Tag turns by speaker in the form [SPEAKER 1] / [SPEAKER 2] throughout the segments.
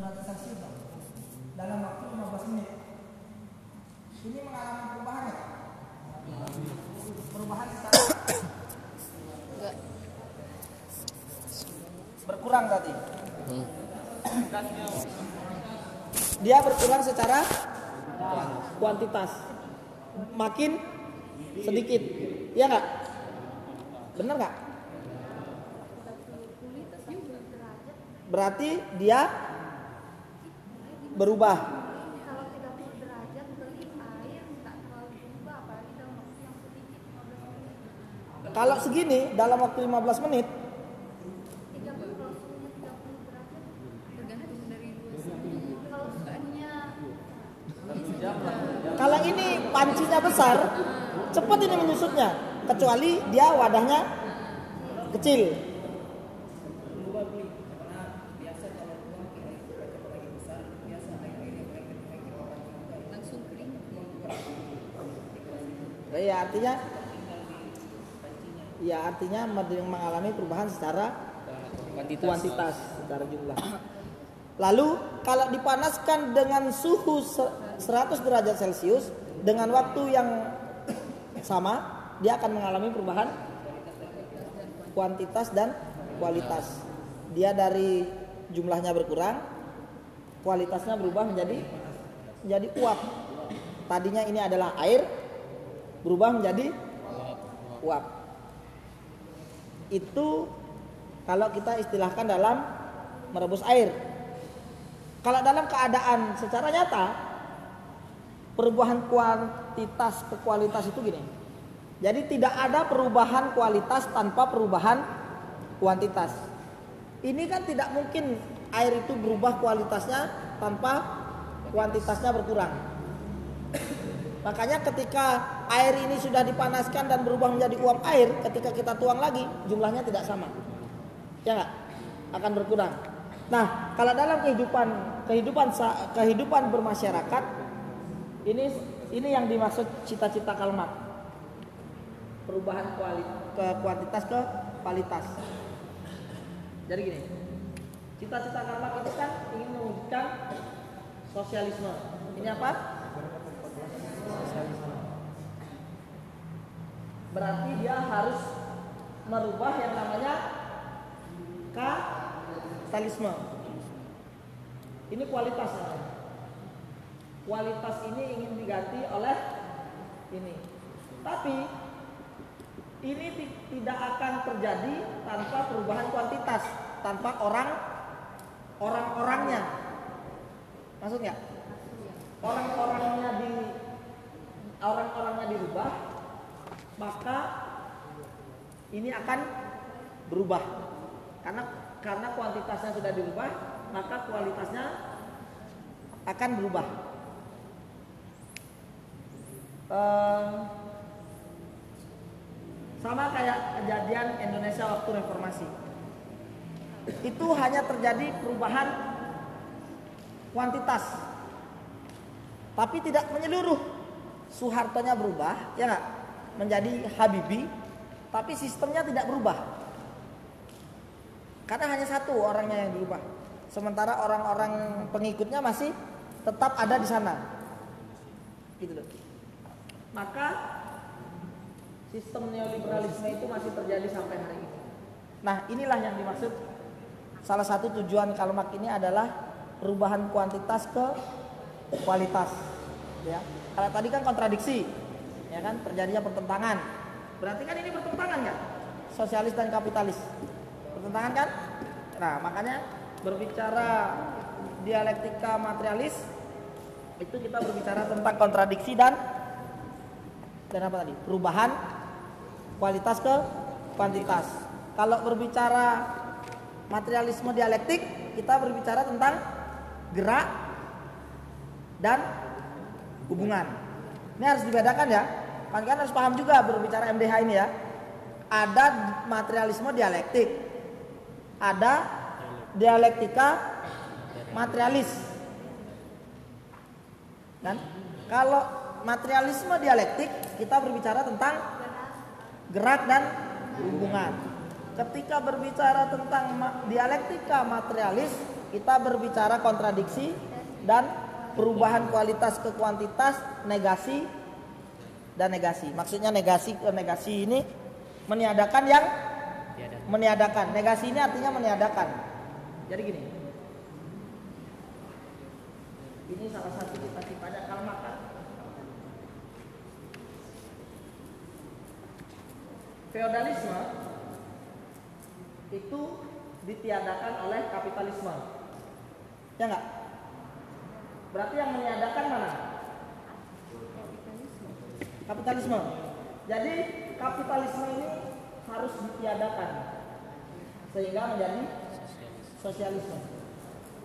[SPEAKER 1] dong. dalam waktu 15 menit. Ini mengalami perubahan ya? Perubahan secara berkurang tadi. Dia berkurang secara kuantitas. Makin sedikit. Iya nggak? Bener nggak? Berarti dia berubah.
[SPEAKER 2] Kalau 30 derajat berarti air nggak terlalu berubah apalagi dalam waktu yang sedikit 15 menit.
[SPEAKER 1] Kalau segini dalam waktu 15 menit
[SPEAKER 2] 30 kalau suhunya 30 derajat
[SPEAKER 3] Tergantung dari dua suhu.
[SPEAKER 2] kalau suhunya
[SPEAKER 1] Kalau ini pancinya besar, cepat ini menyusutnya. Kecuali dia wadahnya kecil. Ya artinya, ya artinya meng- mengalami perubahan secara
[SPEAKER 4] kuantitas.
[SPEAKER 1] kuantitas, secara jumlah. Lalu kalau dipanaskan dengan suhu se- 100 derajat Celcius dengan waktu yang sama, dia akan mengalami perubahan kuantitas dan kualitas. Dia dari jumlahnya berkurang, kualitasnya berubah menjadi menjadi uap. Tadinya ini adalah air, berubah menjadi uap. Itu kalau kita istilahkan dalam merebus air. Kalau dalam keadaan secara nyata, perubahan kuantitas ke kualitas itu gini. Jadi tidak ada perubahan kualitas tanpa perubahan kuantitas. Ini kan tidak mungkin air itu berubah kualitasnya tanpa kuantitasnya berkurang. Makanya ketika air ini sudah dipanaskan dan berubah menjadi uap air, ketika kita tuang lagi jumlahnya tidak sama. Ya nggak? Akan berkurang. Nah, kalau dalam kehidupan kehidupan kehidupan bermasyarakat ini ini yang dimaksud cita-cita Kalmak. Perubahan kuali, ke kuantitas ke kualitas. Jadi gini, cita-cita Kalmak itu kan ingin mewujudkan sosialisme. Ini apa? Berarti dia harus merubah yang namanya kapitalisme. Ini kualitas. Kualitas ini ingin diganti oleh ini. Tapi ini ti- tidak akan terjadi tanpa perubahan kuantitas, tanpa orang orang-orangnya. Maksudnya? Orang-orangnya di orang-orangnya dirubah, maka ini akan berubah. Karena karena kuantitasnya sudah dirubah, maka kualitasnya akan berubah. Eh, sama kayak kejadian Indonesia waktu reformasi. Itu hanya terjadi perubahan kuantitas, tapi tidak menyeluruh. Soehartonya berubah, ya nggak? Menjadi Habibie, tapi sistemnya tidak berubah. Karena hanya satu orangnya yang berubah. Sementara orang-orang pengikutnya masih tetap ada di sana. Gitu loh. Maka sistem neoliberalisme itu masih terjadi sampai hari ini. Nah, inilah yang dimaksud salah satu tujuan Kalmak ini adalah perubahan kuantitas ke kualitas. Ya. Kalau tadi kan kontradiksi, ya kan terjadinya pertentangan. Berarti kan ini bertentangan nggak? Sosialis dan kapitalis. Bertentangan kan? Nah, makanya berbicara dialektika materialis itu kita berbicara tentang kontradiksi dan dan apa tadi? Perubahan kualitas ke kuantitas. Kalau berbicara materialisme dialektik, kita berbicara tentang gerak dan hubungan. Ini harus dibedakan ya. Kan kan harus paham juga berbicara MDH ini ya. Ada materialisme dialektik. Ada dialektika materialis. Dan kalau materialisme dialektik kita berbicara tentang gerak dan hubungan. Ketika berbicara tentang dialektika materialis kita berbicara kontradiksi dan perubahan kualitas ke kuantitas, negasi dan negasi. Maksudnya negasi ke negasi ini meniadakan yang meniadakan. Negasi ini artinya meniadakan. Jadi gini. Ini salah satu kita pada kalau makan. Feodalisme itu ditiadakan oleh kapitalisme. Ya enggak? Berarti yang meniadakan mana? Kapitalisme. Jadi kapitalisme ini harus ditiadakan sehingga menjadi sosialisme.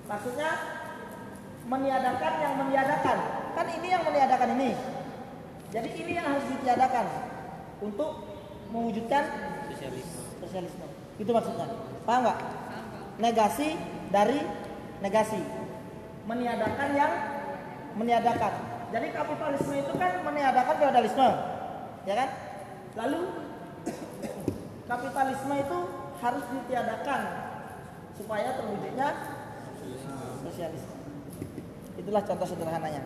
[SPEAKER 1] Maksudnya meniadakan yang meniadakan. Kan ini yang meniadakan ini. Jadi ini yang harus ditiadakan untuk mewujudkan
[SPEAKER 4] sosialisme
[SPEAKER 1] sosialisme. Itu maksudnya. Paham nggak? Negasi dari negasi. Meniadakan yang meniadakan. Jadi kapitalisme itu kan meniadakan feodalisme. Ya kan? Lalu kapitalisme itu harus ditiadakan supaya terwujudnya sosialisme. Itulah contoh sederhananya.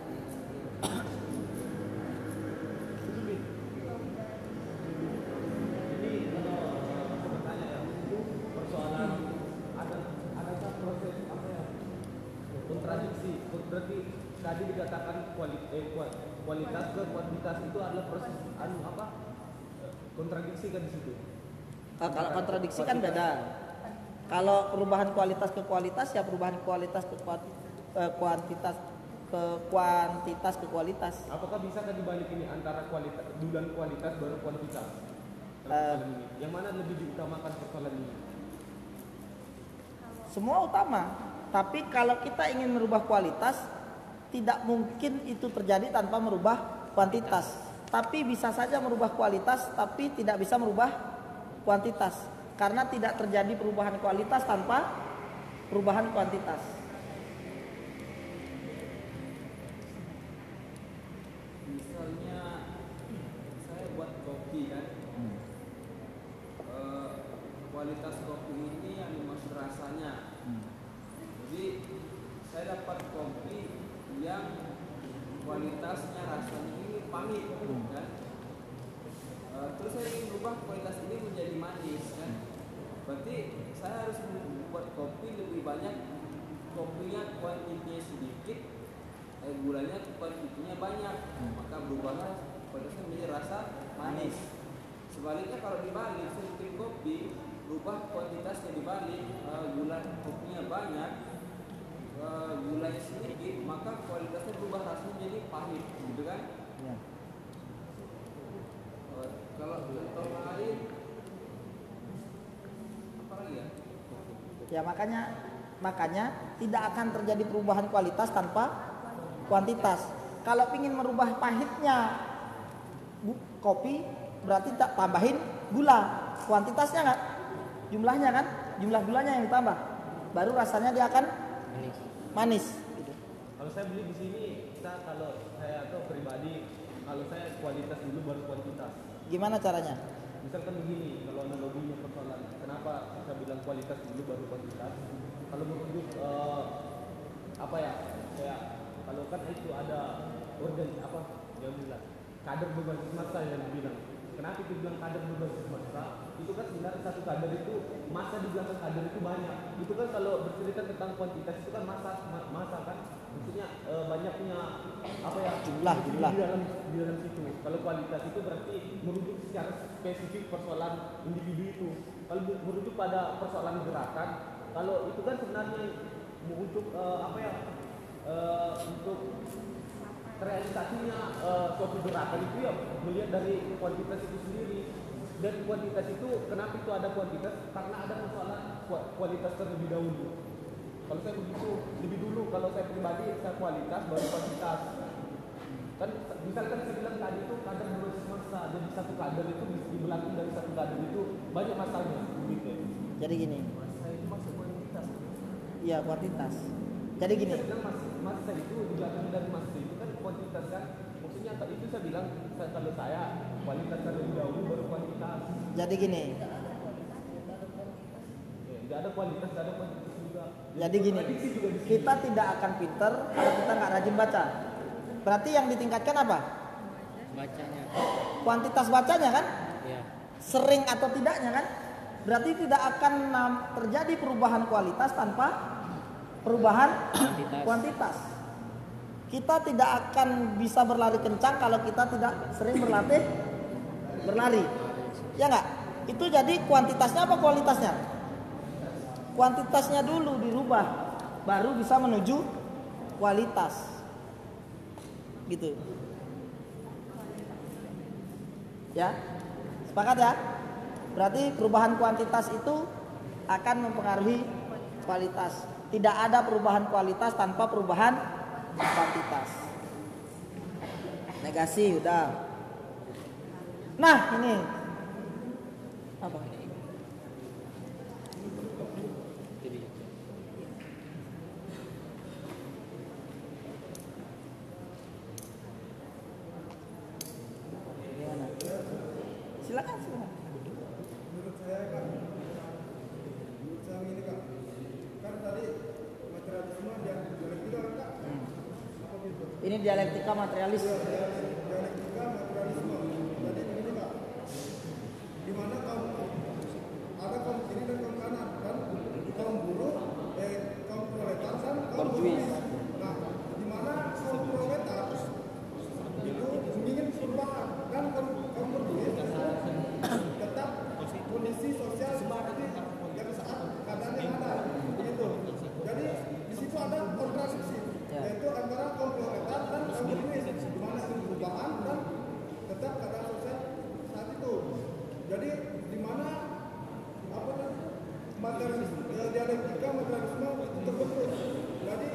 [SPEAKER 5] Jadi kalau aku bertanya ya, persoalan ada adakah proses apa ya kontradiksi? Berarti tadi dikatakan kuali- eh, kual- kualitas ke kuantitas itu adalah proses anu apa kontradiksi kan di situ.
[SPEAKER 1] Ah, kalau kontradiksi kan beda. Kalau perubahan kualitas ke kualitas ya perubahan kualitas ke kuanti- eh, kuantitas ke kuantitas ke kualitas.
[SPEAKER 5] Apakah bisa kan dibalik ini antara kualitas dulu dan kualitas baru kuantitas? Persoalan ini. Yang mana lebih diutamakan persoalan ini?
[SPEAKER 1] Semua utama. Tapi kalau kita ingin merubah kualitas, tidak mungkin itu terjadi tanpa merubah kuantitas. Tapi bisa saja merubah kualitas, tapi tidak bisa merubah kuantitas. Karena tidak terjadi perubahan kualitas tanpa perubahan kuantitas.
[SPEAKER 6] misalnya saya buat kopi kan Eh, kualitas kopi ini yang dimaksud rasanya jadi saya dapat kopi yang kualitasnya rasanya ini pahit kan? Eh, terus saya ingin ubah kualitas ini menjadi manis kan? Berarti saya harus membuat kopi lebih banyak kopinya kuantitinya sedikit eh, gulanya kuantitinya banyak. Maka berubahlah kualitasnya menjadi rasa manis. Sebaliknya kalau dibalik bikin kopi berubah kuantitasnya dibalik eh, gula kopinya banyak eh, gulanya sedikit maka kualitasnya berubah rasanya jadi gitu kan
[SPEAKER 1] Ya.
[SPEAKER 6] Eh, kalau contoh lain apa lagi ya
[SPEAKER 1] Ya makanya makanya tidak akan terjadi perubahan kualitas tanpa kuantitas. Kalau ingin merubah pahitnya bu- kopi berarti tak tambahin gula. Kuantitasnya nggak? Jumlahnya kan? Jumlah gulanya yang ditambah. Baru rasanya dia akan
[SPEAKER 4] manis
[SPEAKER 1] manis. gitu.
[SPEAKER 5] Kalau saya beli di sini, kita kalau kalau saya kualitas dulu baru kuantitas.
[SPEAKER 1] Gimana caranya?
[SPEAKER 5] Misalkan begini, kalau analoginya persoalan, kenapa saya bilang kualitas dulu baru kuantitas? Kalau merujuk eh, apa ya, kayak kalau kan itu ada organ apa yang bilang kader berbasis massa yang bilang. Kenapa itu bilang kader berbasis massa? Itu kan sebenarnya satu kader itu massa di belakang kader itu banyak. Itu kan kalau bercerita tentang kuantitas itu kan massa ma- massa kan maksudnya eh, banyaknya apa ya
[SPEAKER 1] Jumlah.
[SPEAKER 5] di dalam di dalam situ. Kalau kualitas itu berarti merujuk secara spesifik persoalan individu itu. Kalau merujuk pada persoalan gerakan, kalau itu kan sebenarnya merujuk eh, apa ya eh, untuk realisasinya eh, suatu gerakan itu ya melihat dari kuantitas itu sendiri. Dan kuantitas itu kenapa itu ada kuantitas? Karena ada masalah ku- kualitas terlebih dahulu. Kalau saya begitu, lebih dulu kalau saya pribadi saya kualitas baru kuantitas kan misalkan saya bilang tadi itu kader berbasis massa jadi satu kader itu di, di belakang dari satu kader itu banyak masanya gitu
[SPEAKER 1] Jadi gini.
[SPEAKER 5] massa itu masuk kuantitas
[SPEAKER 1] Iya kuantitas. Jadi gini.
[SPEAKER 5] saya bilang mas, massa itu di belakang dari massa itu kan kuantitas kan maksudnya itu saya bilang saya, kalau saya kualitas terlebih dahulu baru kuantitas
[SPEAKER 1] Jadi gini.
[SPEAKER 5] Nggak ada kualitas nggak ada kuantitas juga
[SPEAKER 1] Jadi gini, kita tidak akan pinter kalau kita nggak rajin baca. Berarti yang ditingkatkan apa?
[SPEAKER 4] bacanya
[SPEAKER 1] Kuantitas bacanya kan?
[SPEAKER 4] ya
[SPEAKER 1] Sering atau tidaknya kan? Berarti tidak akan terjadi perubahan kualitas tanpa perubahan
[SPEAKER 4] Kuantitas.
[SPEAKER 1] kuantitas. Kita tidak akan bisa berlari kencang kalau kita tidak sering berlatih berlari. Ya nggak? Itu jadi kuantitasnya apa kualitasnya? Kuantitasnya dulu dirubah, baru bisa menuju kualitas. Gitu. Ya, sepakat ya? Berarti perubahan kuantitas itu akan mempengaruhi kualitas. Tidak ada perubahan kualitas tanpa perubahan kuantitas. Negasi udah. Nah, ini apa?
[SPEAKER 4] jadi
[SPEAKER 1] Gimana? Silakan, silakan.
[SPEAKER 7] menurut saya kak menurut saya ini kak kan tadi materialisme dia dialektika kan gitu
[SPEAKER 1] Ini dialektika materialis.
[SPEAKER 7] dialektika materialisme jadi begini kak di mana kaum ada kaum kiri dan kaum kanan kan kaum buruh eh kaum proletar dan kaum
[SPEAKER 4] Borjuis.
[SPEAKER 7] nah di mana kaum proletar itu ingin perubahan dan kaum kaum borjuis tetap kondisi sosial seperti yang saat keadaan yang ada gitu jadi di situ ada kontradiksi
[SPEAKER 1] Ya.
[SPEAKER 7] yaitu antara kaum proletar dan kaum borjuis di mana ada perubahan dan tetap keadaan sosial saat itu jadi di mana apa namanya materialisme eh, dialektika materialisme itu terbentuk jadi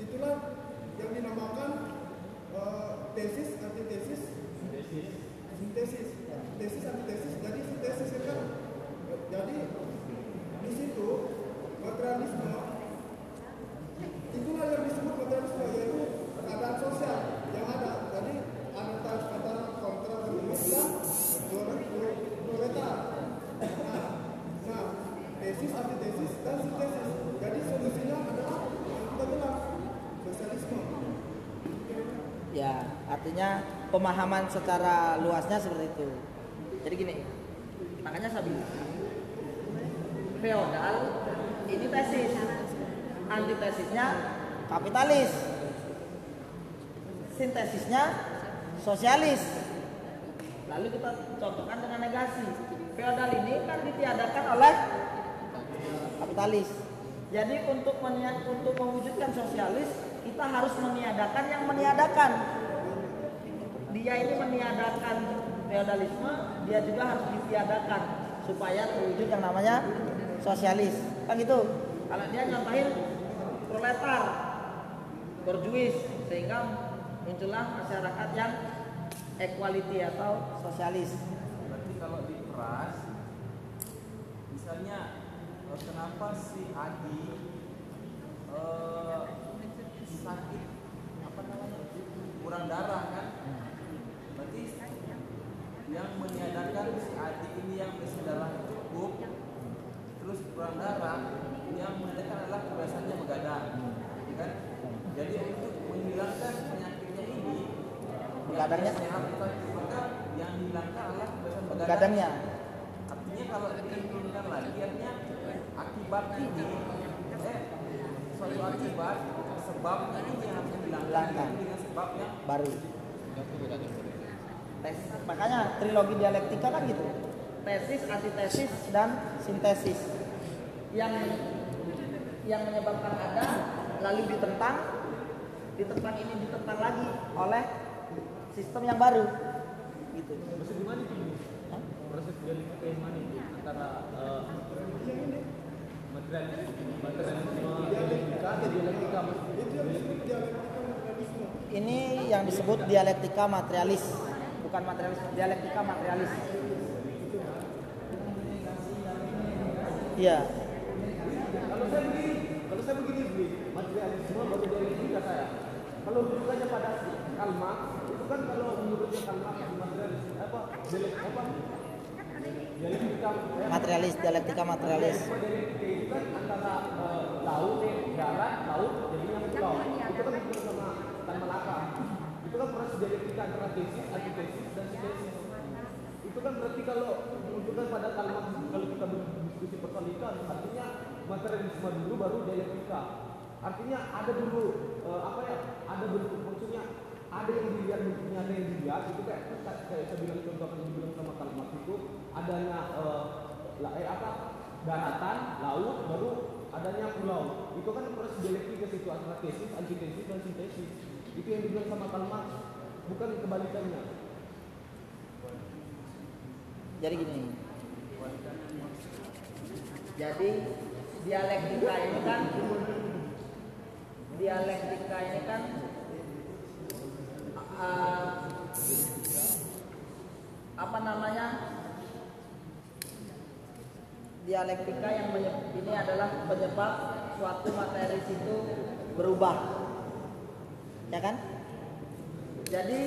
[SPEAKER 7] itulah yang dinamakan eh, tesis antitesis sintesis tesis antitesis jadi sintesis kan jadi di situ materialisme itulah yang disebut materialisme yaitu keadaan sosial yang ada jadi antara antara kontra komunis dan proletar nah, nah tesis antitesis dan sintesis jadi solusinya adalah yang kita bilang sosialisme
[SPEAKER 1] Ya, artinya pemahaman secara luasnya seperti itu. Jadi gini, makanya saya bilang feodal ini tesis, antitesisnya kapitalis, sintesisnya sosialis. Lalu kita contohkan dengan negasi. Feodal ini kan ditiadakan oleh kapitalis. Jadi untuk untuk mewujudkan sosialis kita harus meniadakan yang meniadakan. Dia ini meniadakan feodalisme, dia juga harus ditiadakan supaya terwujud yang namanya sosialis. Kan gitu. Kalau dia nyontohin proletar, berjuis sehingga muncullah masyarakat yang equality atau sosialis.
[SPEAKER 6] Berarti kalau diperas, misalnya eh, kenapa si Adi eh, sakit apa namanya kurang darah kan? Berarti yang meniadakan si Adi ini yang isi darah cukup, terus kurang darah, yang meniadakan adalah kebiasaannya begadang, ya kan? Jadi untuk menghilangkan penyakitnya ini, Yang adalah begadang.
[SPEAKER 1] Begadangnya.
[SPEAKER 6] Artinya kalau diinginkan lagi artinya akibat ini eh suatu akibat sebabnya ini yang harus dihilangkan dengan sebab yang
[SPEAKER 1] baru. Tes, makanya trilogi dialektika kan gitu. Tesis, antitesis, dan sintesis. Yang yang menyebabkan ada lalu ditentang, ditentang ini ditentang lagi oleh sistem yang baru. Gitu.
[SPEAKER 5] Maksud gimana itu?
[SPEAKER 1] Hah?
[SPEAKER 5] Proses yang mana itu? Antara eh, materialis, materialisme, maksudnya?
[SPEAKER 1] Ini yang disebut dialektika materialis, bukan materialis, dialektika materialis. Iya.
[SPEAKER 5] Kalau saya begini, kalau saya begini materialisme baru dialektika saya. Kalau rujukannya pada Karl Marx, itu kan kalau menurutnya materialis apa apa dialektika
[SPEAKER 1] Materialis, dialektika materialis.
[SPEAKER 5] itu kan antara eh, laut, eh, darat, laut, jadinya pulau. Itu kan sama Tan Malaka. Itu kan proses dialektika antara tesis, antitesis, dan sintesis. Itu kan berarti kalau menunjukkan pada kalimat kalau kita berdiskusi persoalan itu artinya materialisme dulu baru dialektika. Artinya ada dulu eh, apa ya? Ada bentuk ada yang dilihat bentuk nyata yang dilihat itu kayak kayak saya bilang contoh yang dibilang sama kalimat itu adanya eh, eh, apa daratan, laut, baru adanya pulau. Itu kan proses dialektika situ antara tesis, antitesis, dan sintesis. Itu yang dibilang sama kalimat bukan kebalikannya.
[SPEAKER 1] Jadi gini. Jadi dialektika ini kan dialektika ini kan apa namanya? Dialektika yang menye- ini adalah penyebab suatu materi itu berubah. Ya kan? Jadi